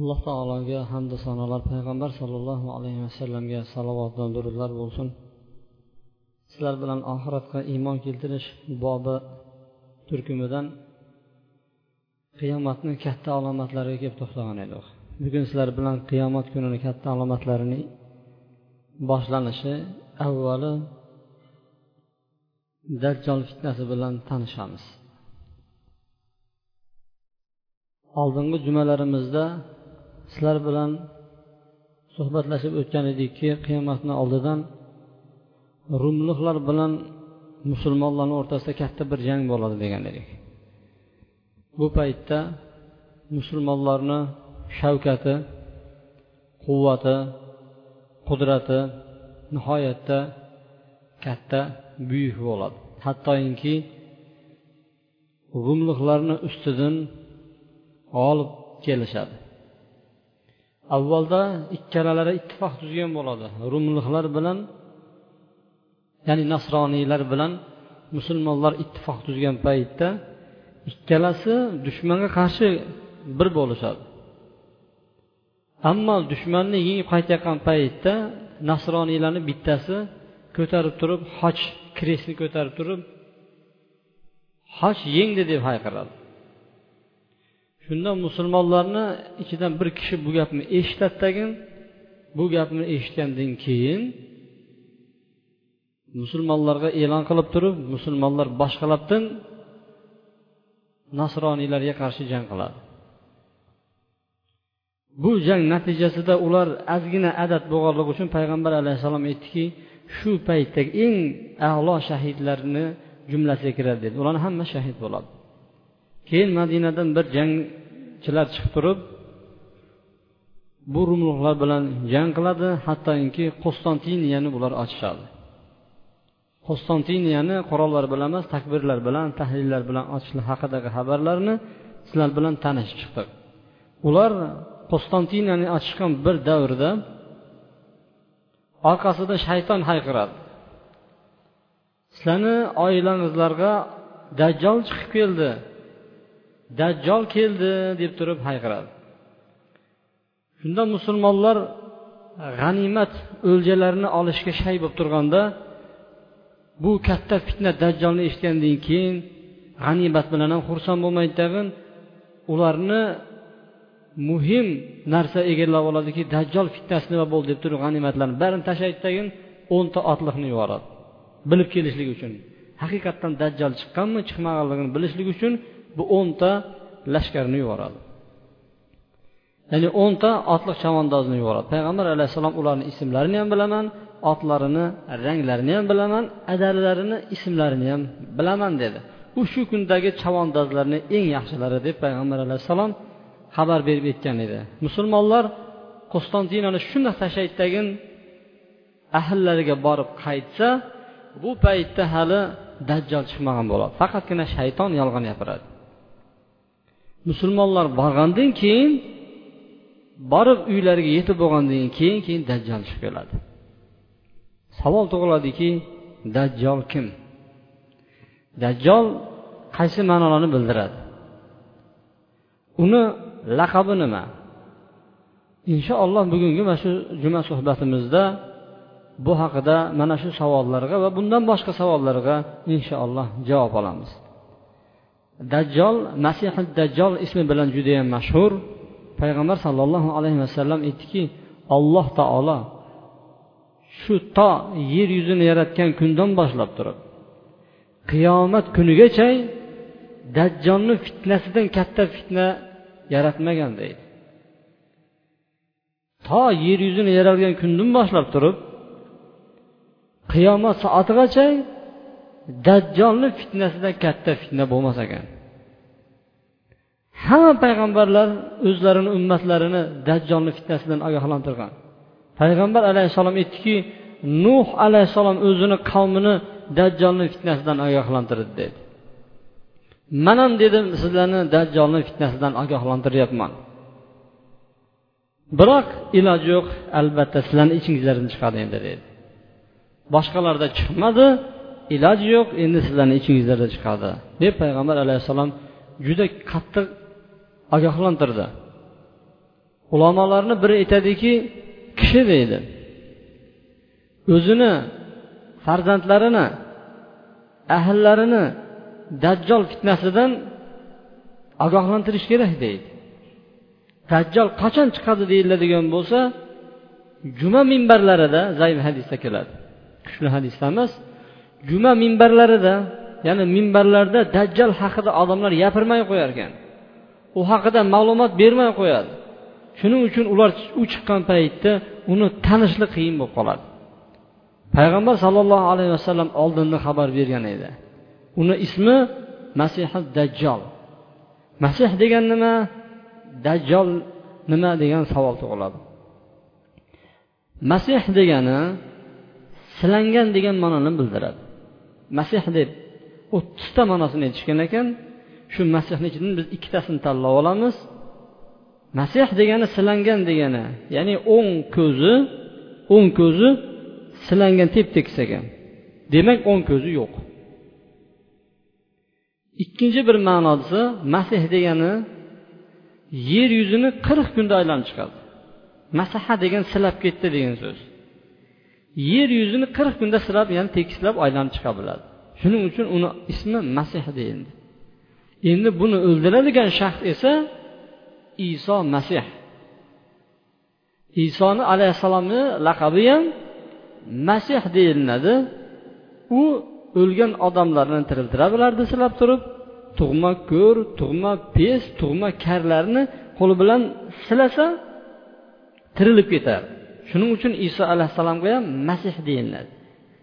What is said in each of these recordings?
Alloh taologa hamdu sanolar. Payg'ambar sollallohu alayhi vasallamga salovat va durudlar bo'lsin. Sizlar bilan oxiratga iymon keltirish bobi turkumidan qiyomatni katta alomatlariga kelib to'xtagan edik. Bugun sizlar bilan qiyomat kunini katta alomatlarini boshlanishi avvali dajjol fitnasi bilan tanishamiz. Oldingi jumalarimizda sizlar bilan suhbatlashib o'tgan edikki qiyomatni oldidan rumliklar bilan musulmonlarni o'rtasida katta bir jang bo'ladi degan edik. Bu paytda musulmonlarni shavkati quvvati qudrati nihoyatda katta buyuk bo'ladi. Hattoki rumliklarni ustidan g'olib kelishadi. Avvalda ikkalalari ittifoq tuzgan bo'ladi. Rumliklar bilan ya'ni nasroniylar bilan musulmonlar ittifoq tuzgan paytda ikkalasi dushmanga qarshi bir bo'lishadi. Ammo dushmanni yengib qaytayotgan paytda nasroniylarni bittasi ko'tarib turib xoch kresni ko'tarib turib xoch yengdi deb hayqiradi. Shunda musulmonlarni ichidan bir kishi bu gapni eshitadi tagin bu gapni eshitgandan keyin musulmonlarga e'lon qilib turib musulmonlar boshqalardan nasroniylarga qarshi jang qiladi. Bu jang natijasida ular ozgina adad bo'lganligi uchun payg'ambar alayhissalom aytdiki shu paytdagi eng a'lo shahidlarni jumlasiga kiradi dedi. Ularni hamma shahid bo'ladi. Keyin madinadan bir jang chilar chiqib turib bu rumluqlar bilan jang qiladi hattoki qo'stantiniyani bular ochishadi. Qo'stantiniyani qurollar bilan emas takbirlar bilan tahlillar bilan ochishlik haqidagi xabarlarni sizlar bilan tanishib chiqdik ular qo'stantiniyani ochishgan bir davrda orqasida shayton hayqiradi. Sizlarni oilangizlarga dajjol chiqib keldi. Dajjol keldi deb turib hayqiradi. Shunda musulmonlar g'animat o'ljalarini olishga shay bo'lib turganda bu katta fitna dajjolni eshitgandan keyin g'animat bilan ham xursand bo'lmaydi tag'in ularni muhim narsa egallab oladiki dajjol fitnasi nima bo'ldi deb turib g'animatlarni barini tashlaydi tagin o'nta otliqni yuboradi. Bilib kelishlik uchun. Haqiqatdan dajjol chiqqanmi chiqmaganligini bilishlik uchun bu o'nta lashkarni yuboradi. Ya'ni o'nta otliq chavandozni yuboradi. Payg'ambar alayhissalom ularni ismlarini ham bilaman otlarini ranglarini ham bilaman adalarini ismlarini ham bilaman dedi. U shu kundagi chavandozlarni eng yaxshilari deb payg'ambar alayhissalom xabar berib aytgan edi. Musulmonlar qo'stantinani shundoq tashlaydidagin ahllariga borib qaytsa bu paytda hali dajjol chiqmagan bo'ladi. Faqatgina shayton yolg'on gapiradi. Musulmonlar borgandan keyin borib uylariga yetib bo'lgandan keyin keyin dajjol chiqib keladi. Savol tug'iladiki dajjol kim? Dajjol qaysi ma'nolarni bildiradi? Uni laqabi nima? Inshaalloh bugungi mana shu juma suhbatimizda bu haqida mana shu savollarga va bundan boshqa savollarga inshaalloh javob olamiz. Dajjol masihi dajjol ismi bilan judayam mashhur. Payg'ambar sollallohu alayhi vasallam aytdiki alloh taolo shu to yer yuzini yaratgan kundan boshlab turib qiyomat kunigacha dajjolni fitnasidan katta fitna yaratmagan deydi. To yer yuzini yaralgan kundan boshlab turib qiyomat soatigacha dajjolni fitnasidan katta fitna bo'lmas ekan. Hamma payg'ambarlar o'zlarini ummatlarini dajjolni fitnasidan ogohlantirgan. Payg'ambar alayhissalom aytdiki nuh alayhissalom o'zini qavmini dajjolni fitnasidan ogohlantirdi dedi. Man ham dedim sizlarni dajjolni fitnasidan ogohlantiryapman. Biroq iloji yo'q albatta sizlarni ichingizlardan chiqadi endi dedi. Boshqalarda chiqmadi iloji yo'q endi sizlarni ichingizlardan chiqadi deb payg'ambar alayhissalom juda qattiq ogohlantirdi. Ulamolarni biri aytadiki kishi deydi o'zini farzandlarini ahllarini dajjol fitnasidan ogohlantirish kerak deydi. Dajjol qachon chiqadi deyiladigan bo'lsa juma minbarlarida zaif hadisda keladi. Kuchli hadisda emas juma minbarlarida ya'ni minbarlarda dajjal haqida odamlar gapirmay qo'yar ekan u haqida ma'lumot bermay qo'yadi. Shuning uchun ular u chiqqan paytda uni tanishlik qiyin bo'lib qoladi. Payg'ambar sollallohu alayhi vasallam oldindan xabar bergan edi. Uni ismi masihi dajjol masih degan nima? Dajjol nima degan savol tug'iladi. Masih degani silangan degan ma'noni bildiradi. Masih deb o'ttizta ma'nosini aytishgan ekan shu masihni ichidan biz ikkitasini tanlab olamiz. Masih degani silangan degani ya'ni o'ng ko'zi o'ng ko'zi silangan tep tekis ekan demak o'ng ko'zi yo'q. Ikkinchi bir ma'nosi masih degani yer yuzini qirq kunda aylanib chiqadi. Masaha degan silab ketdi degan so'z. Yer yuzini qirq kunda silab ya'ni tekislab aylanib chiqa biladi. Shuning uchun uni ismi masih deyildi. Endi buni o'ldiradigan shaxs esa iso masih. Isoni alayhissalomni laqabi ham masih deyilinadi u o'lgan odamlarni tiriltira bilardi silab turib. Tug'ma ko'r tug'ma pes tug'ma karlarni qo'li bilan silasa tirilib ketardi shuning uchun iso alayhissalomga ham masih deyiladi.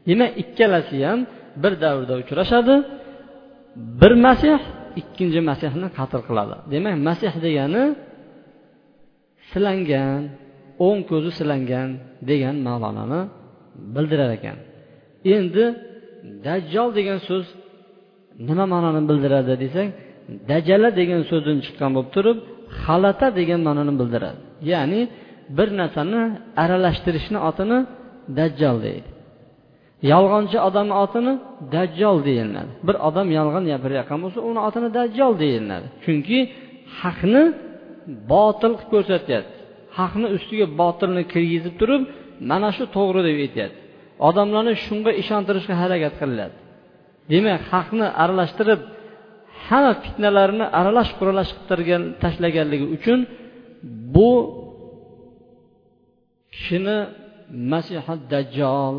Demak ikkalasi ham bir davrda uchrashadi bir masih ikkinchi masihni qatl qiladi. Demak masih degani silangan o'ng ko'zi silangan degan ma'noni bildirar ekan. Endi dajjol degan so'z nima ma'noni bildiradi desak dajala degan so'zdan chiqqan bo'lib turib xalata degan ma'noni bildiradi. Ya'ni bir narsani aralashtirishni otini dajjol deydi. Yolg'onchi odamni otini dajjol deyiladi. Bir odam yolg'on gapirayotgan bo'lsa uni otini dajjol deyiladi. Chunki haqni botil qilib ko'rsatyapti. Haqni ustiga botilni kirgizib turib mana shu to'g'ri deb aytyapti. Odamlarni shunga ishontirishga harakat qilinadi demak haqni aralashtirib hamma fitnalarni aralash quralash qilib tashlaganligi uchun bu kishini masihat dajjol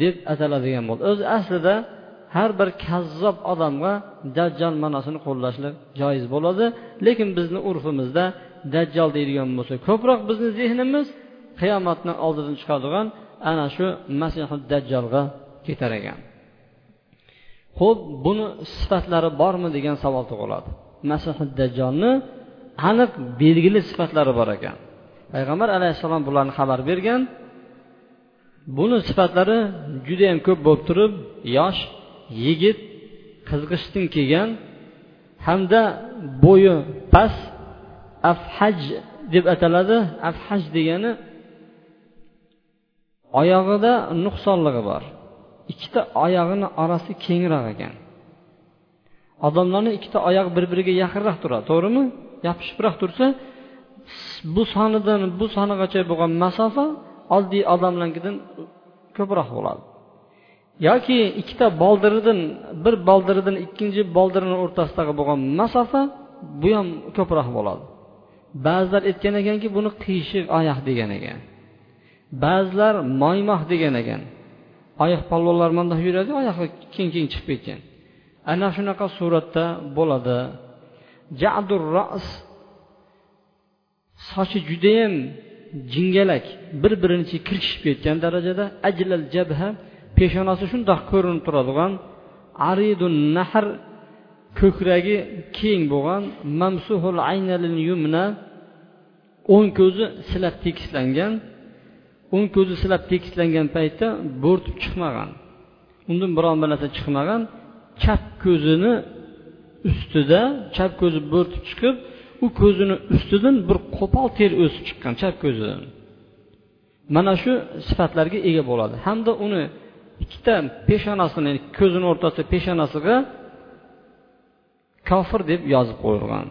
deb ataladigan bo'ldi. O'zi aslida har bir kazzob odamga dajjal ma'nosini qo'llashlik joiz bo'ladi lekin bizni urfimizda dajjal deydigan bo'lsa ko'proq bizni zehnimiz qiyomatni oldidan chiqadigan ana shu masihi dajjolga ketar ekan. Ho'p buni sifatlari bormi degan savol tug'iladi. Masihi dajjolni aniq belgili sifatlari bor ekan. Payg'ambar alayhissalom bularni xabar bergan. Buni sifatlari judayam ko'p bo'lib turib yosh yigit qizg'ishtin kelgan hamda bo'yi past afhaj deb ataladi. Afhaj degani oyog'ida nuqsonligi bor. Ikkita oyog'ini orasi kengroq ekan. Odamlarni ikkita oyoq bir biriga yaqinroq turadi to'g'rimi? Yopishibroq tursa bu sonidan bu sonigacha bo'lgan masofa oddiy odamlarnikidan ko'proq bo'ladi. Yoki ikkita boldiridan bir boldiridan ikkinchi boldirini o'rtasidagi bo'lgan masofa bu ham ko'proq bo'ladi. Ba'zilar aytgan ekanki buni qiyshiq oyoq degan ekan. Ba'zilar moymoq degan ekan. Oyoq polvonlar bundoq yuradi oyog'i keng keng chiqib ketgan. Ana shunaqa suratda bo'ladi. Jadur ras sochi judayam jingalak bir birini ichiga kirishib ketgan darajada ajlal jabha peshonasi shundoq ko'rinib turadigan aridun nahr ko'kragi keng bo'lgan mamsuhul aynalil yumna o'ng ko'zi silab tekislangan o'ng ko'zi silab tekislangan paytda bo'rtib chiqmagan. Undan biron bir narsa chiqmagan chap ko'zini ustida chap ko'zi bo'rtib chiqib u ko'zini ustidan bir qo'pol ter o'sib chiqqan chap ko'zidan. Mana shu sifatlarga ega bo'ladi. Hamda uni ikkita peshonasini ko'zini o'rtasida peshonasiga kofir deb yozib qo'yilgan.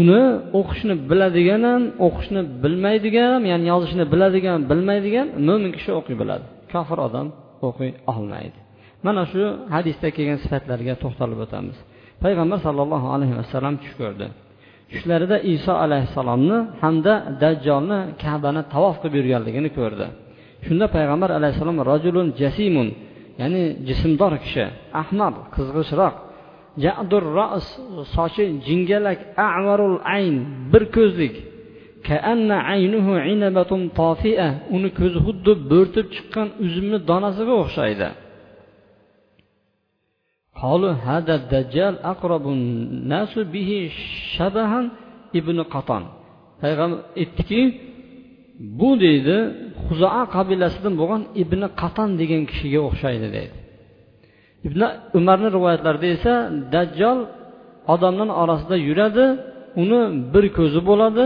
Uni o'qishni biladigan ham o'qishni bilmaydigan ham ya'ni yozishni biladigan bilmaydigan mo'min kishi o'qiy biladi. Kofir odam o'qiy olmaydi. Mana shu hadisda kelgan sifatlarga to'xtalib o'tamiz. Payg'ambar sollallohu alayhi vasallam tush ko'rdi. Tushlarida iso alayhissalomni hamda dajjolni kabani tavof qilib yurganligini ko'rdi. Shunda payg'ambar alayhissalom rajulun jasimun ya'ni jismdor kishi ahmar qizg'ishroq jadur ras sochi jingalak avarul ayn bir ko'zlik uni ko'zi xuddi bo'rtib chiqqan uzumni donasiga o'xshaydi. قالوا هذا الدجال أقرب الناس به شبها ابن قطان payg'ambar aytdiki bu deydi huzoa qabilasidan bo'lgan ibn qatan degan kishiga o'xshaydi deydi ibn umarni rivoyatlarida esa dajjol odamlar orasida yuradi uni bir ko'zi bo'ladi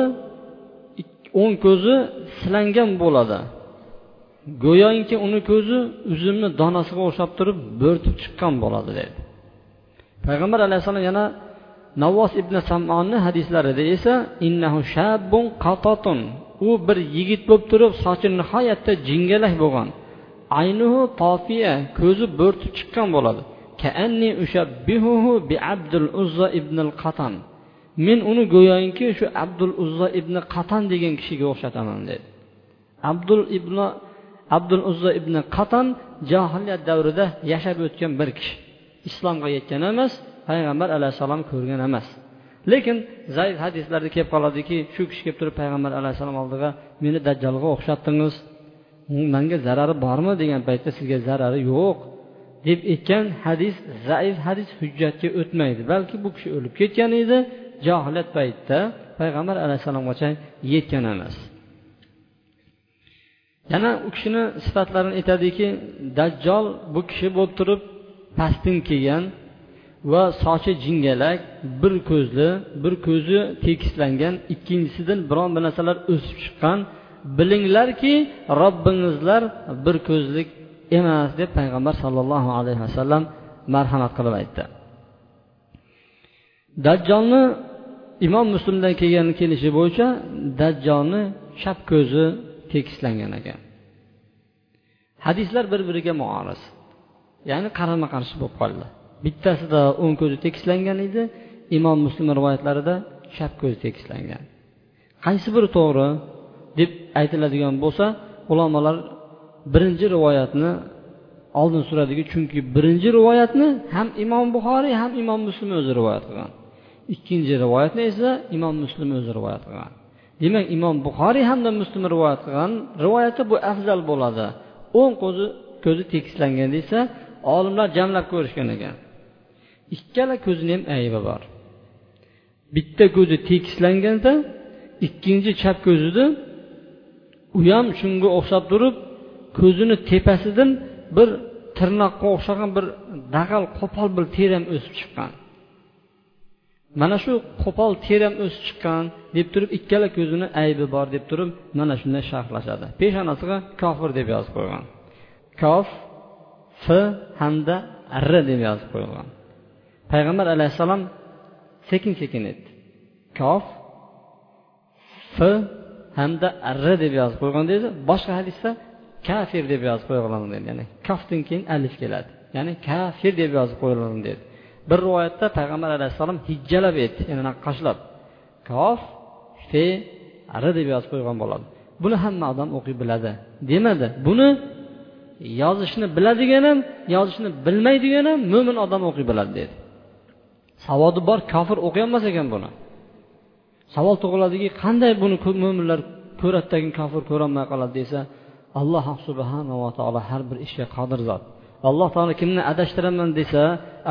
o'ng ko'zi silangan bo'ladi go'yoki uni ko'zi uzumni donasiga o'xshab turib bo'rtib chiqqan bo'ladi deydi payg'ambar alayhissalom yana navvos ibn samonni hadislarida esa innahu shabbun qatotun u bir yigit bo'lib turib sochi nihoyatda jingalak bo'lgan. Aynuhu tofiya ko'zi bo'rtib chiqqan bo'ladi. Kaanni ushabbihuhu bi abdul uzza ibn al qatan men uni go'yoki shu abdul uzza ibn qatan degan kishiga o'xshataman dedi. Abdul ibn abdul uzza ibn qatan johiliyat davrida yashab o'tgan bir kishi. Islomga yetgan emas payg'ambar alayhissalom ko'rgan emas. Lekin zaif hadislarda kelib qoladiki shu kishi kelib turib payg'ambar alayhissalom oldiga meni dajjolga o'xshatdingiz. Manga zarari bormi? degan paytda sizga zarari yo'q deb aytgan hadis zaif hadis hujjatga o'tmaydi. Balki bu kishi o'lib ketgan edi johiliyat paytida payg'ambar alayhissalomgacha yetgan emas. Yana u kishini sifatlarini aytadiki dajjol bu kishi bo'lib turib pastdan kelgan va sochi jingalak bir ko'zli bir ko'zi tekislangan ikkinchisidan biron bir narsalar o'sib chiqqan bilinglarki robbingizlar bir ko'zlik emas deb payg'ambar sollallohu alayhi vasallam marhamat qilib aytdi. Dajjolni imom muslimdan kelgan kelishi bo'yicha dajjolni chap ko'zi tekislangan ekan. Hadislar bir biriga muoriz ya'ni qarama qarshi bo'lib qoldi. Bittasida o'ng ko'zi tekislangan edi imom muslim rivoyatlarida chap ko'zi tekislangan. Qaysi biri to'g'ri deb aytiladigan bo'lsa ulamolar birinchi rivoyatni oldin suradiki chunki birinchi rivoyatni ham imom buxoriy ham imom muslim o'zi rivoyat qilgan. Ikkinchi rivoyatni esa imom muslim o'zi rivoyat qilgan. Demak imom buxoriy hamda muslim rivoyat qilgan. Rivoyati bu afzal bo'ladi. O'ng ko'zi ko'zi tekislangan desa olimlar jamlab ko'rishgan ekan. Ikkala ko'zini ham aybi bor. Bitta ko'zi tekislanganda ikkinchi chap ko'zida u ham shunga o'xshab turib ko'zini tepasidan bir tirnoqqa o'xshagan bir dag'al qo'pol bir teram o'sib chiqqan. Mana shu qo'pol teram o'sib chiqqan deb turib ikkala ko'zini aybi bor deb turib mana shunday sharhlashadi. Peshonasiga kofir deb yozib qo'ygan. Kof f hamda r deb yozib qo'yilgan. Payg'ambar alayhissalom sekin sekin aytdi. Kof f hamda r deb yozib qo'ygan deydi. Boshqa hadisda kafir deb yozib qo'yilgan deydi. Ya'ni kofdan keyin alif keladi. Ya'ni kafir deb yozib qo'yilgan deydi. Bir rivoyatda payg'ambar alayhissalom hijjalab aytdi. Ya'ni qoshlab. kof fe r deb yozib qo'ygan bo'ladi. Buni hamma odam o'qiy biladi. Demadi. Buni yozishni biladigan ham yozishni bilmaydigan ham mo'min odam o'qiy biladi dedi. Savodi bor kofir o'qiyolmas ekan buni. Savol tug'iladiki qanday buni mo'minlar ko'radidagi kofir ko'rolmay qoladi desa alloh subhanava taolo har bir ishga qodir zot. Alloh taolo kimni adashtiraman desa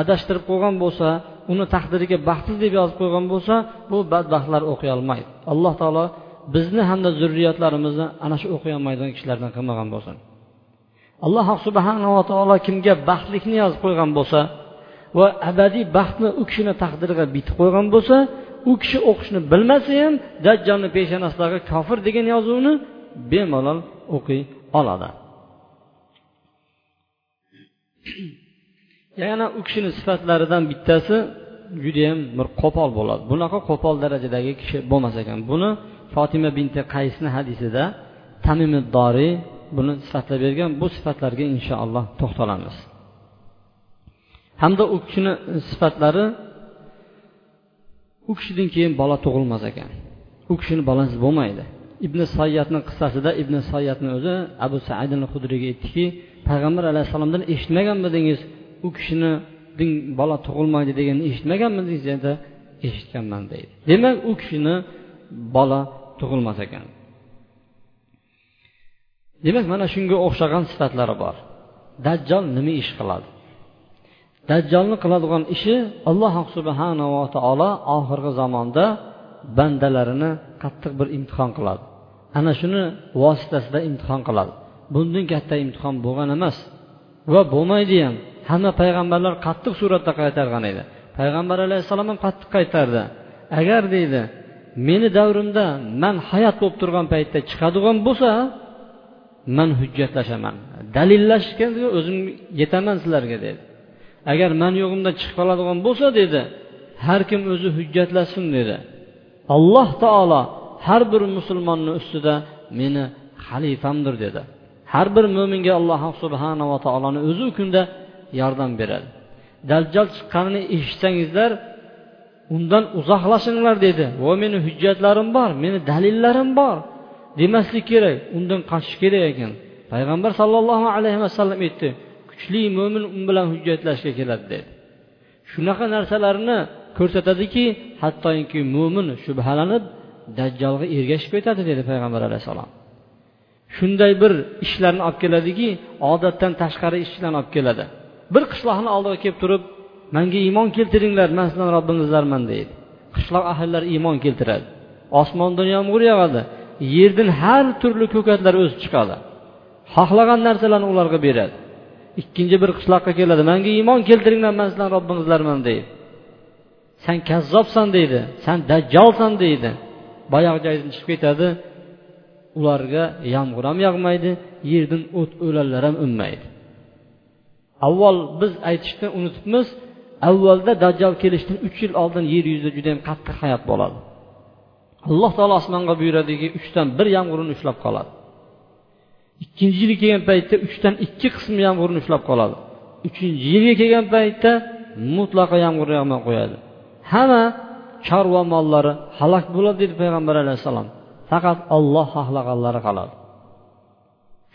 adashtirib qo'ygan bo'lsa uni taqdiriga baxtsiz deb yozib qo'ygan bo'lsa bu badbaxtlar o'qiy olmaydi. Alloh taolo bizni hamda zurriyatlarimizni ana shu o'qiy olmaydigan kishilardan qilmagan bo'lsin. Alloh subhanava taolo kimga baxtlikni yozib qo'ygan bo'lsa va abadiy baxtni u kishini taqdiriga bitib qo'ygan bo'lsa u kishi o'qishni bilmasa ham dajjolni peshonasidagi kofir degan yozuvni bemalol o'qiy oladi. Yana u kishini sifatlaridan bittasi judayam bir qo'pol bo'ladi. Bunaqa qo'pol darajadagi kishi bo'lmas ekan. Buni fotima binti qaysni hadisida tamimiddoriy buni sifatlab bergan bu sifatlarga inshaalloh to'xtalamiz. Hamda u kishini sifatlari u kishidan keyin bola tug'ilmas ekan. U kishini bolasi bo'lmaydi. Ibn soyatni qissasida ibn soyatni o'zi abu saidin hudriyga aytdiki payg'ambar alayhissalomdan eshitmaganmidingiz? U kishini bola tug'ilmaydi deganini eshitmaganmidingiz? dedi. Eshitganman deydi. Demak u kishini bola tug'ilmas ekan. Demak mana shunga o'xshagan sifatlari bor. Dajjol nima ish qiladi? Dajjolni qiladigan ishi alloh subhanava taolo oxirgi zamonda bandalarini qattiq bir imtihon qiladi. Ana shuni vositasida imtihon qiladi. Bundan katta imtihon bo'lgan emas va bo'lmaydi ham. Hamma payg'ambarlar qattiq suratda qaytargan edi. Payg'ambar alayhissalom ham qattiq qaytardi. Agar deydi meni davrimda man hayot bo'lib turgan paytda chiqadigan bo'lsa man hujjatlashaman. Dalillashga o'zim yetaman sizlarga dedi. Agar man yo'g'imda chiqib qoladigan bo'lsa dedi har kim o'zi hujjatlasin dedi. Alloh taolo har bir musulmonni ustida meni xalifamdir dedi. Har bir mo'minga alloh subhanava taoloni o'zi u kunda yordam beradi. Dajjal chiqqanini eshitsangizlar undan uzoqlashinglar dedi. Va meni hujjatlarim bor meni dalillarim bor. Demaslik kerak undan qochish kerak ekan. Payg'ambar sollallohu alayhi vasallam aytdi kuchli mo'min u um bilan hujjatlashga keladi dedi. Shunaqa narsalarni ko'rsatadiki hattoki mo'min shubhalanib dajjolga ergashib ketadi dedi payg'ambar alayhissalom. Shunday bir ishlarni olib keladiki odatdan tashqari ishlarni olib keladi. Bir qishloqni oldiga kelib turib manga iymon keltiringlar man sizlarni robbingizlarman deydi. Qishloq ahillari iymon keltiradi. Osmondan yomg'ir yog'adi. Yerdan har turli ko'katlar o'sib chiqadi. Xohlagan narsalarni ularga beradi. Ikkinchi bir qishloqqa keladi. Manga iymon keltiringlar man sizlarni robbingizlarman deydi. San kazzobsan deydi. San dajjolsan deydi. Boyagi joydan chiqib ketadi. Ularga yomg'ir ham yog'maydi yerdan o't o'lanlar ham unmaydi. Avval biz aytishni unutibmiz avvalda dajjol kelishidan uch yil oldin yer yuzida judayam qattiq hayot bo'ladi. Alloh taolo osmonga buyuradiki uchdan bir yomg'irni ushlab qoladi. Ikkinchi yilga kelgan paytda uchdan ikki qismi yomg'irni ushlab qoladi. Uchinchi yilga kelgan paytda mutlaqo yomg'ir yog'may qo'yadi. Hamma chorva mollari halok bo'ladi dedi payg'ambar alayhissalom. Faqat olloh xohlaganlari qoladi.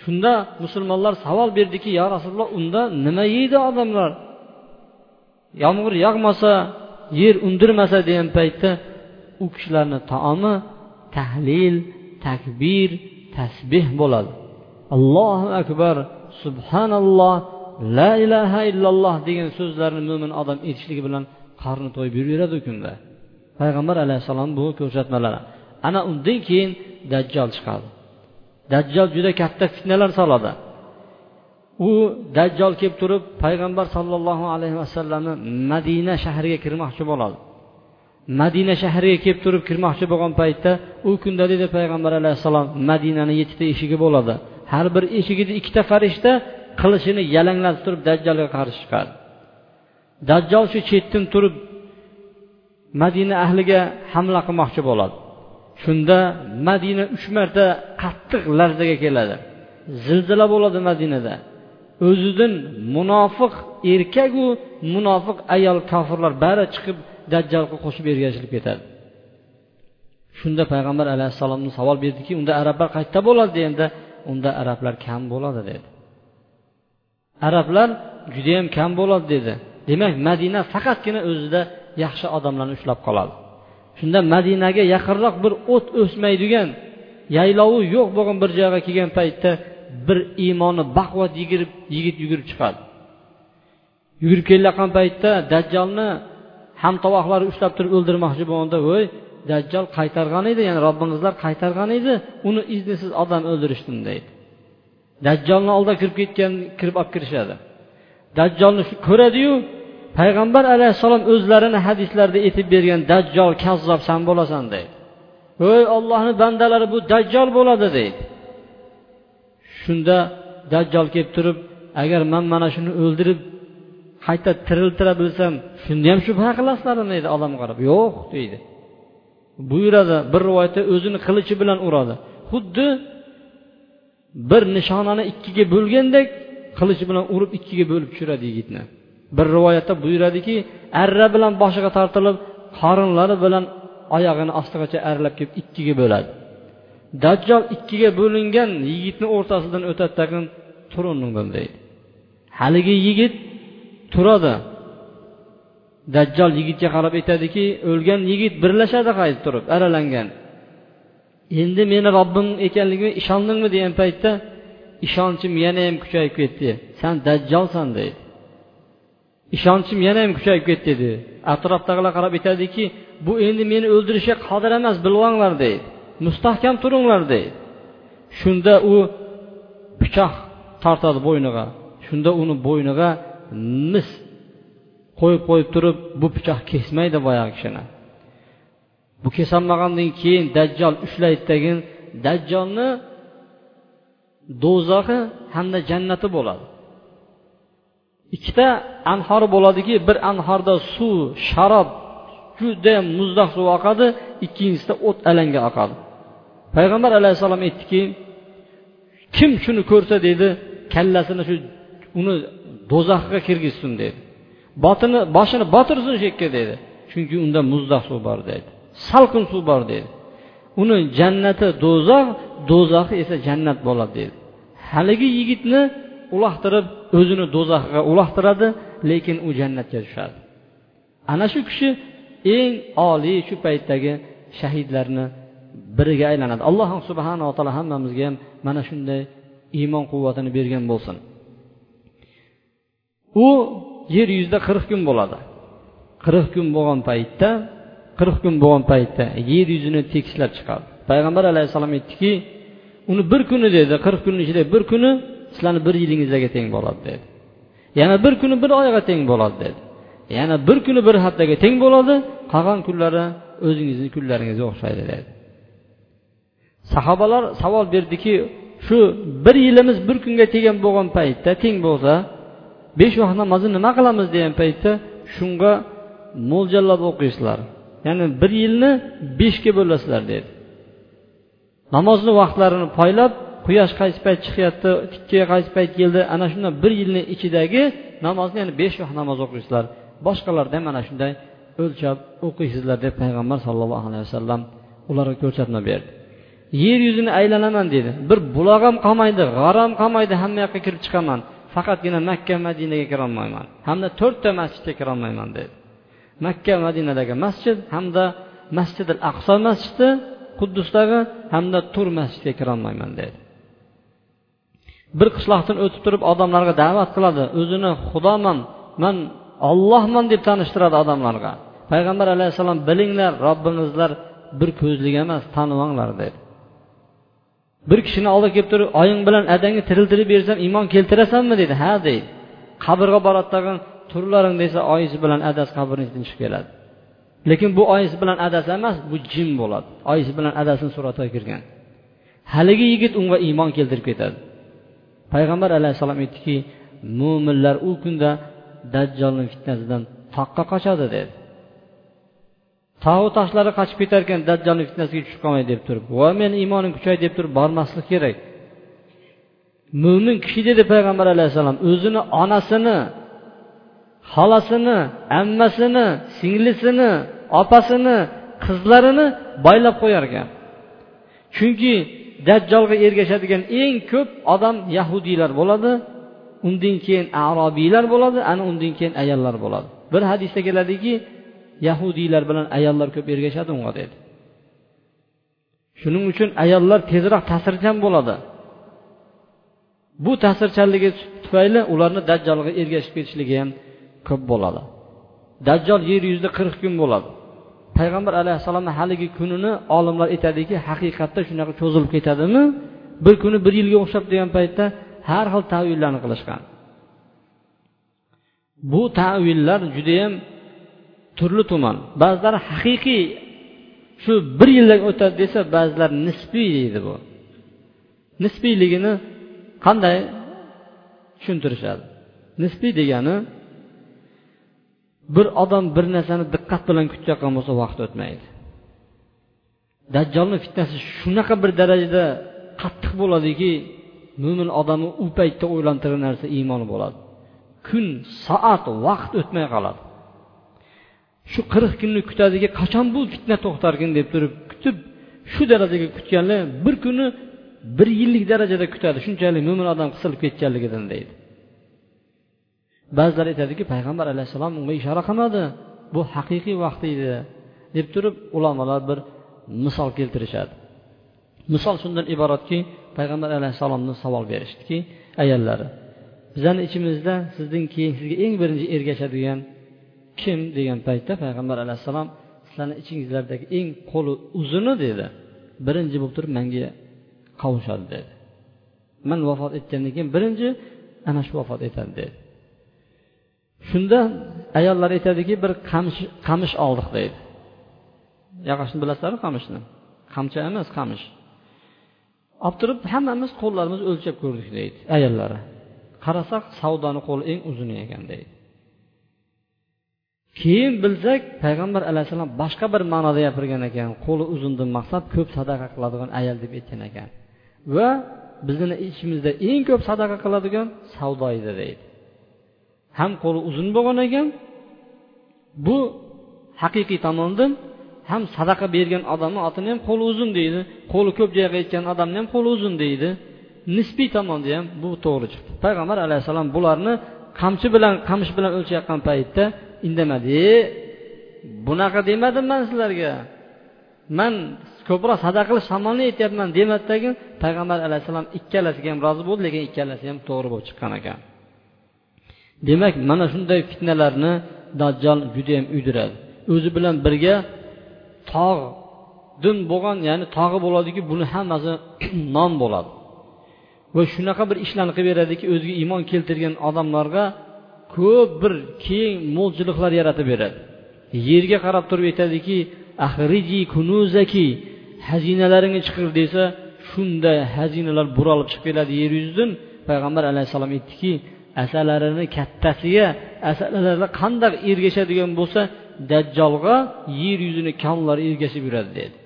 Shunda musulmonlar savol berdiki yo rasululloh unda nima yeydi odamlar? Yomg'ir yog'masa yer undirmasa degan paytda u kishilarni taomi tahlil takbir tasbeh bo'ladi. Allohu akbar subhanalloh la ilaha illalloh degan so'zlarni mo'min odam aytishligi bilan qorni to'yib yuraveradi u kunda. Payg'ambar alayhissalom bu ko'rsatmalari ana undan keyin dajjol chiqadi. Dajjol juda katta fitnalar soladi. U dajjol kelib turib payg'ambar sollallohu alayhi vasallamni madina shahriga kirmoqchi bo'ladi. Madina shahriga kelib turib kirmoqchi bo'lgan paytda u kunda dedi payg'ambar alayhissalom madinani yettita eshigi bo'ladi. Har bir eshigida ikkita farishta qilichini yalanglatib turib dajjolga qarshi chiqadi. Dajjol shu chetdan turib madina ahliga hamla qilmoqchi bo'ladi. Shunda madina uch marta qattiq larzaga keladi. Zilzila bo'ladi madinada. O'zidan munofiq erkaku munofiq ayol kofirlar bari chiqib dajjolga qo'shib ergashilib ketadi. Shunda payg'ambar alayhissalomni savol berdiki unda arablar qayerda bo'ladi? deganda unda arablar kam bo'ladi dedi. Arablar judayam kam bo'ladi dedi. Demak madina faqatgina o'zida yaxshi odamlarni ushlab qoladi. Shunda madinaga yaqinroq bir o't o'smaydigan yaylovi yo'q bo'lgan bir joyga kelgan paytda bir iymoni baquvvat yigirib yigit yugurib chiqadi. Yugurib kelayotgan paytda dajjolni hamtovoqlari ushlab turib o'ldirmoqchi bo'lganda voy dajjol qaytargan edi ya'ni robbimizlar qaytargan edi uni iznisiz odam o'ldirishdim deydi. Dajjolni oldiga kirib ketgan kirib olib kirishadi. Dajjolni ko'radiyu payg'ambar alayhissalom o'zlarini hadislarida aytib bergan dajjol kazzob san bo'lasan deydi. Voy ollohni bandalari bu dajjol bo'ladi deydi. Shunda dajjol kelib turib agar man mana shuni o'ldirib qayta tiriltira bilsam shunda ham shubha qilasizlarmi deydi odamga qarab. Yo'q deydi. Buyuradi bir rivoyatda o'zini qilichi bilan uradi. Xuddi bir nishonani ikkiga bo'lgandek qilichi bilan urib ikkiga bo'lib tushiradi yigitni. Bir rivoyatda buyuradiki arra bilan boshiga tortilib qorinlari bilan oyog'ini ostigacha arralab kelib ikkiga bo'ladi. Dajjol ikkiga bo'lingan yigitni o'rtasidan o'tadi tag'in tur deydi. Haligi yigit turadi. Dajjol yigitga qarab aytadiki o'lgan yigit birlashadi qaytib turib aralangan. Endi meni robbim ekanligimga ishondingmi degan paytda ishonchim yana ham kuchayib ketdi. San dajjolsan deydi. Ishonchim yana ham kuchayib ketdi dedi. Atrofdagilar qarab aytadiki bu endi meni o'ldirishga qodir emas bilib olinglar deydi. Mustahkam turinglar deydi. Shunda u pichoq tortadi bo'yniga. Shunda uni bo'yniga mis. Qo'yib qo'yib turib bu pichoq kesmaydi boyagi kishini. Bu kesolmagandan keyin dajjol ushlaydidagin dajjolni do'zaxi hamda jannati bo'ladi. Ikkita anhor bo'ladiki bir anhorda suv sharob judayam muzdoq suv oqadi ikkinchisida o't alanga oqadi. Payg'ambar alayhissalom aytdiki kim shuni ko'rsa deydi kallasini shu uni do'zaxga kirgizsin dedi. Botini boshini botirsin shu yerga dedi. Chunki unda muzdoq suv bor dedi. Salqin suv bor dedi. Uni jannati do'zax do'zaxi esa jannat bo'ladi dedi. Haligi yigitni uloqtirib o'zini do'zaxga uloqtiradi lekin u jannatga tushadi. Ana shu kishi eng oliy shu paytdagi shahidlarni biriga aylanadi. Alloh subhanava taolo hammamizga ham mana shunday iymon quvvatini bergan bo'lsin. U yer yuzida qirq kun bo'ladi. Qirq kun bo'lgan paytda qirq kun bo'lgan paytda yer yuzini tekislab chiqadi. Payg'ambar alayhissalom aytdiki uni bir kuni dedi qirq kunni ichida bir kuni sizlarni bir yilingizga teng bo'ladi dedi. Yana bir kuni bir oyga teng bo'ladi dedi. Yana bir kuni bir haftaga teng bo'ladi qolgan kunlari o'zingizni kunlaringizga o'xshaydi dedi. Sahobalar savol berdiki shu bir yilimiz bir kunga tegan bo'lgan paytda teng bo'lsa besh vaqt namozni nima qilamiz degan paytda shunga mo'ljallab o'qiysizlar ya'ni bir yilni beshga bo'lasizlar dedi. Namozni vaqtlarini poylab quyosh qaysi payt chiqyapti tikkaga qaysi payt keldi ana shundan bir yilni ichidagi namozni ya'ni besh vaqt namoz o'qiysizlar boshqalarda ham mana shunday o'lchab o'qiysizlar deb payg'ambar sollallohu alayhi vasallam ularga ko'rsatma berdi. Yer yuzini aylanaman dedi. Bir buloq ham qolmaydi g'ar ham qolmaydi hamma yoqqa kirib chiqaman. Faqatgina makka madinaga kirolmayman. Hamda to'rtta masjidga kirolmayman dedi. Makka madinadagi masjid hamda masjid al aqso masjidi quddusdagi hamda tur masjidga kirolmayman dedi. Bir qishloqdan o'tib turib odamlarga da'vat qiladi. O'zini xudoman man ollohman deb tanishtiradi odamlarga. Payg'ambar alayhissalom bilinglar robbimizlar bir ko'zlik emas tanivanglar dedi. Bir kishini oldiga kelib turib oying bilan adangni tiriltirib bersam iymon keltirasanmi dedi. Ha deydi. Qabrga boradi tag'in turlaring desa oyisi bilan adasi qabrni ichidan chiqib keladi. Lekin bu oyisi bilan adasi emas bu jin bo'ladi. Oyisi bilan adasini suratiga kirgan. Haligi yigit unga iymon keltirib ketadi. Payg'ambar alayhissalom aytdiki mo'minlar u kunda dajjolni fitnasidan toqqa qochadi dedi. Tog'u toshlari qochib ketar ekan dajjolni fitnasiga tushib qolmay deb turib va men iymonim kuchay deb turib bormaslik kerak. Mo'min kishi dedi payg'ambar alayhissalom o'zini onasini xolasini ammasini singlisini opasini qizlarini boylab qo'yar ekan chunki dajjolga ergashadigan eng ko'p odam yahudiylar bo'ladi undan keyin arobiylar bo'ladi ana undan keyin ayollar bo'ladi. Bir hadisda keladiki yahudiylar bilan ayollar ko'p ergashadi unga dedi. Shuning uchun ayollar tezroq ta'sirchan bo'ladi. Bu ta'sirchanligi tufayli ularni dajjolga ergashib ketishligi ham ko'p bo'ladi. Dajjol yer yuzida qirq kun bo'ladi. Payg'ambar alayhissalomni haligi kunini olimlar aytadiki haqiqatda shunaqa cho'zilib ketadimi? Bir kuni bir yilga o'xshab degan paytda har xil tavillarni qilishgan. Bu tavillar judayam turli tuman. Ba'zilari haqiqiy shu bir yildan o'tadi desa ba'zilar nisbiy deydi bu. Nisbiyligini qanday tushuntirishadi? Nisbiy degani bir odam bir narsani diqqat bilan kutayotgan bo'lsa vaqt o'tmaydi. Dajjolni fitnasi shunaqa bir darajada qattiq bo'ladiki mo'min odamni u paytda o'ylantirgan narsa iymoni bo'ladi. Kun soat vaqt o'tmay qoladi. Shu qirq kunni kutadiki qachon bu fitna to'xtarkin deb turib kutib shu darajaga kutganlar bir kuni bir yillik darajada kutadi. Shunchalik mo'min odam qisilib ketganligidan deydi. Ba'zilar aytadiki payg'ambar alayhissalom unga ishora qilmadi. Bu haqiqiy vaqt edi deb turib ulamolar bir misol keltirishadi. Misol shundan iboratki payg'ambar alayhissalomni savol berishdiki ayollari bizani ichimizda sizdan keyin sizga eng birinchi ergashadigan kim degan paytda payg'ambar alayhissalom sizlarni ichingizlardagi eng qo'li uzuni dedi. Birinchi bo'lib turib manga qovushadi dedi. Man vafot etgandan keyin birinchi ana shu vafot etadi dedi. Shunda ayollar aytadiki bir qamish qamish oldik deydi yog'ochni bilasizlarmi qamishni? Qamcha emas qamish. Olib turib hammamiz qo'llarimizni o'lchab ko'rdik deydi ayollari qarasak savdoni qo'li eng uzuni ekan deydi keyin bilsak payg'ambar alayhissalom boshqa bir ma'noda gapirgan ekan. Qo'li uzundan maqsad ko'p sadaqa qiladigan ayol deb aytgan ekan. Va bizni ichimizda eng ko'p sadaqa qiladigan savdo edi deydi. Ham qo'li uzun bo'lgan ekan bu haqiqiy tomondan ham sadaqa bergan odamni otini ham qo'li uzun deydi. Qo'li ko'p joyga yetgan odamni ham qo'li uzun deydi. Nisbiy tomonda ham bu to'g'ri chiqdi. Payg'ambar alayhissalom bularni qamchi bilan qamish bilan o'lchayotgan paytda indamadi. E bunaqa demadim man sizlarga. Man ko'proq sadaqa qilish shamolni aytyapman demadidagi payg'ambar alayhissalom ikkalasiga ham rozi bo'ldi lekin ikkalasi ham to'g'ri bo'lib chiqqan ekan. Demak mana shunday fitnalarni dajjol judayam uydiradi. O'zi bilan birga tog' dun bo'lgan ya'ni tog'i bo'ladiki buni hammasi non bo'ladi. Va shunaqa bir ishlarni qilib beradiki o'ziga iymon keltirgan odamlarga ko'p bir keng mo'lchiliklar yaratib beradi. Yerga qarab turib aytadiki ahriji kunuzaki xazinalaringni chiqir desa shunday xazinalar buralib chiqib keladi yer yuzidan. Payg'ambar alayhissalom aytdiki asalarini kattasiga asalari qandaq ergashadigan bo'lsa dajjolga yer yuzini konlari ergashib yuradi dedi.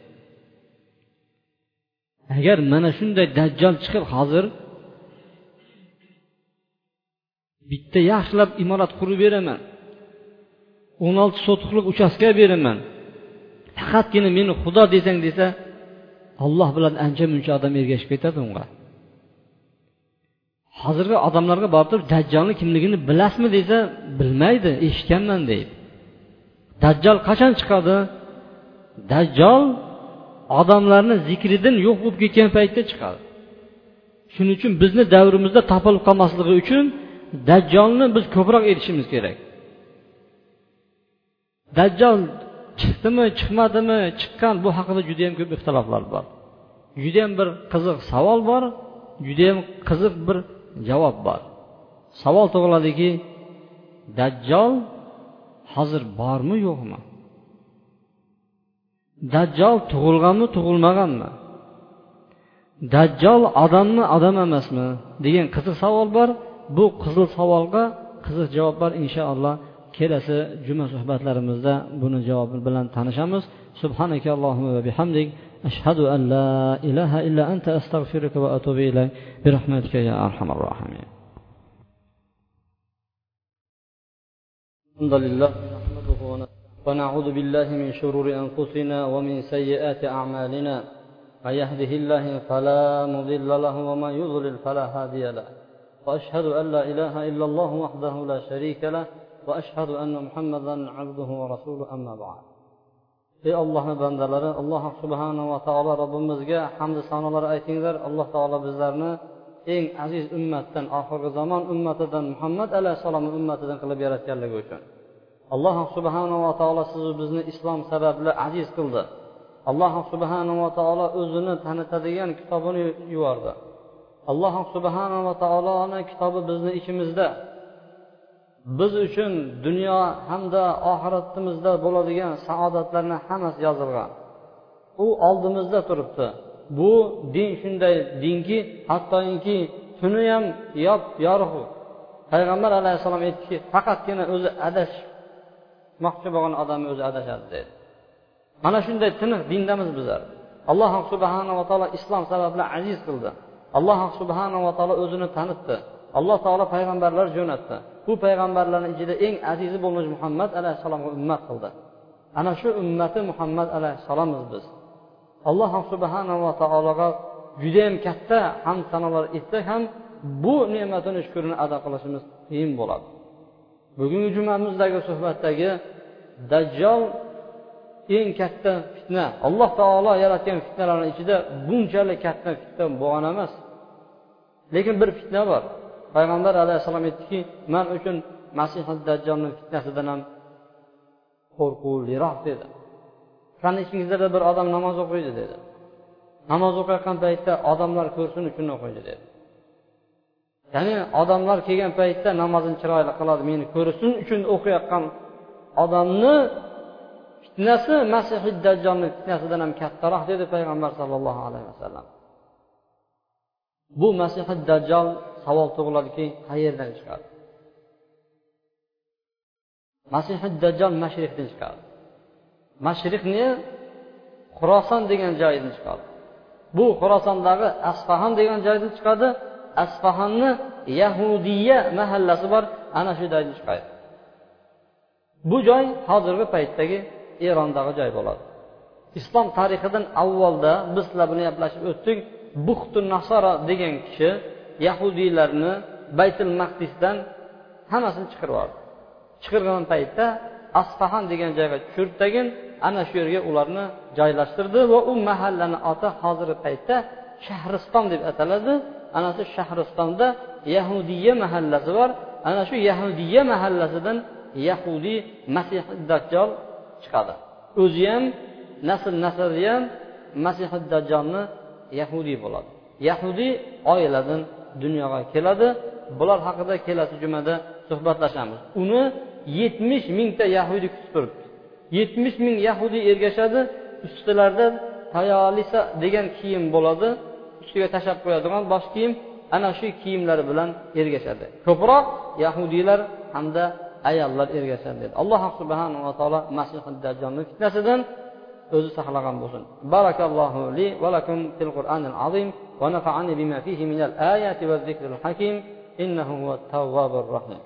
Agar mana shunday dajjol chiqib hozir bitta yaxshilab imorat qurib beraman. O'n olti sotixlik uchastka beraman. Faqatgina meni xudo desang desa alloh bilan ancha muncha odam ergashib ketadi unga. Hozirgi odamlarga borib turib dajjolni kimligini bilasizmi desa bilmaydi eshitganman deydi. Dajjol qachon chiqadi? Dajjol odamlarni zikridan yo'q bo'lib ketgan paytda chiqadi. Shuning uchun bizni davrimizda topilib qolmasligi uchun dajjolni biz ko'proq aytishimiz kerak. Dajjol chiqdimi chiqmadimi chiqqan bu haqida judayam ko'p ixtiloflar bor. Judayam bir qiziq savol bor judayam qiziq bir javob bor. Savol tug'iladiki dajjol hozir bormi yo'qmi? Dajjol tug'ilganmi tug'ilmaganmi? Dajjol odammi odam emasmi? degan qiziq savol bor. Bu qizil savolga qiziq javoblar inshaalloh kelasi juma suhbatlarimizda buni javobi bilan tanishamiz subhanaka allohumma va bihamdik ashhadu an la ilaha illa anta astag'firuka va atubu ilayk برحمتك يا أرحم الراحمين الحمد لله نحمده ونعوذ بالله من شرور أنفسنا ومن سيئات أعمالنا من يهده الله فلا مضل له وما يضلل فلا هادي له وأشهد أن لا إله إلا الله وحده لا شريك له وأشهد أن محمدا عبده ورسوله أما بعد. Ey ollohni bandalari alloh subhanava taolo robbimizga hamdu sanolar aytinglar. Alloh taolo bizlarni eng aziz ummatdan oxirgi zamon ummatidan muhammad alayhissalomni ummatidan qilib yaratganligi uchun. Alloh subhanava taolo sizu bizni islom sababli aziz qildi. Alloh subhanava taolo o'zini tanitadigan kitobini yubordi alloh subhanava taoloni kitobi bizni ichimizda. Biz uchun dunyo hamda oxiratimizda bo'ladigan saodatlarni hammasi yozilgan. U oldimizda turibdi. Bu din shunday dinki hattoki tuni ham yop yorug' payg'ambar alayhissalom aytdiki faqatgina o'zi adashmoqchi bo'lgan odam o'zi adashadi dedi. Mana shunday tiniq dindamiz bizlar. Alloh subhanava taolo islom sababli aziz qildi. Alloh subhanava taolo o'zini tanitdi. Alloh taolo payg'ambarlar jo'natdi. Bu payg'ambarlarni ichida eng azizi bo'lmish muhammad alayhissalomga ummat qildi. Ana shu ummati muhammad alayhissalommiz biz. Alloh subhanava taologa judayam katta hamd sanolar etsak ham bu ne'matini shukurini ado qilishimiz qiyin bo'ladi. Bugungi jumamizdagi suhbatdagi dajjol eng katta fitna alloh taolo yaratgan fitnalarni ichida bunchalik katta fitna bo'lgan emas. Lekin bir fitna bor. Payg'ambar alayhissalom aytdiki man uchun masih dajjolni fitnasidan ham qo'rquvliroq dedi. Qani ichingizda bir odam namoz o'qiydi dedi. Namoz o'qiyotgan paytda odamlar ko'rsin uchun o'qiydi dedi. Ya'ni odamlar kelgan paytda namozini chiroyli qiladi meni ko'rsin uchun o'qiyotgan odamni fitnasi masihi dajjolni fitnasidan ham kattaroq dedi payg'ambar sollallohu alayhi vasallam. Bu masihi dajjol savol tug'iladiki qayerdan chiqadi? Masihi dajjol mashriqdan chiqadi. Mashriqni xuroson degan joydan chiqadi. Bu xurosondagi asfahan degan joydan chiqadi. Asfaxonni yahudiya mahallasi bor ana shu joydan chiqadi. Bu joy hozirgi paytdagi erondagi joy bo'ladi. Islom tarixidan avvalda biz sizlar bilan gaplashib o'tdik. Buxtu nasara degan kishi yahudiylarni baytul maqdisdan hammasini chiqarib yubordi chiqargan paytda asfahan degan joyga tushirib tagin ana shu yerga ularni joylashtirdi va u mahallani oti hozirgi paytda shahriston deb ataladi. Ana shu shahristonda yahudiya mahallasi bor. Ana shu yahudiya mahallasidan yahudiy masihi dajjol chiqadi. O'zi ham nasl nasli ham masihi dajjolni yahudiy bo'ladi. Yahudiy oiladan dunyoga keladi. Bular haqida kelasi jumada suhbatlashamiz. Uni yetmish mingta yahudiy kutib turibdi. Yetmish ming yahudiy ergashadi ustilarida tayolisa degan kiyim bo'ladi ustiga tashlab qo'yadigan bosh kiyim ana shu kiyimlari bilan ergashadi. Ko'proq yahudiylar hamda ayollar ergashadi dedi. Alloh subhanava taolo masih dajjolni fitnasidan o'zi saqlagan bo'lsin barakallohu li va lakum fil qur'anil azim va nafa'ani bima fihi min al ayati va zikril hakim innahu huvat tawwabur rahim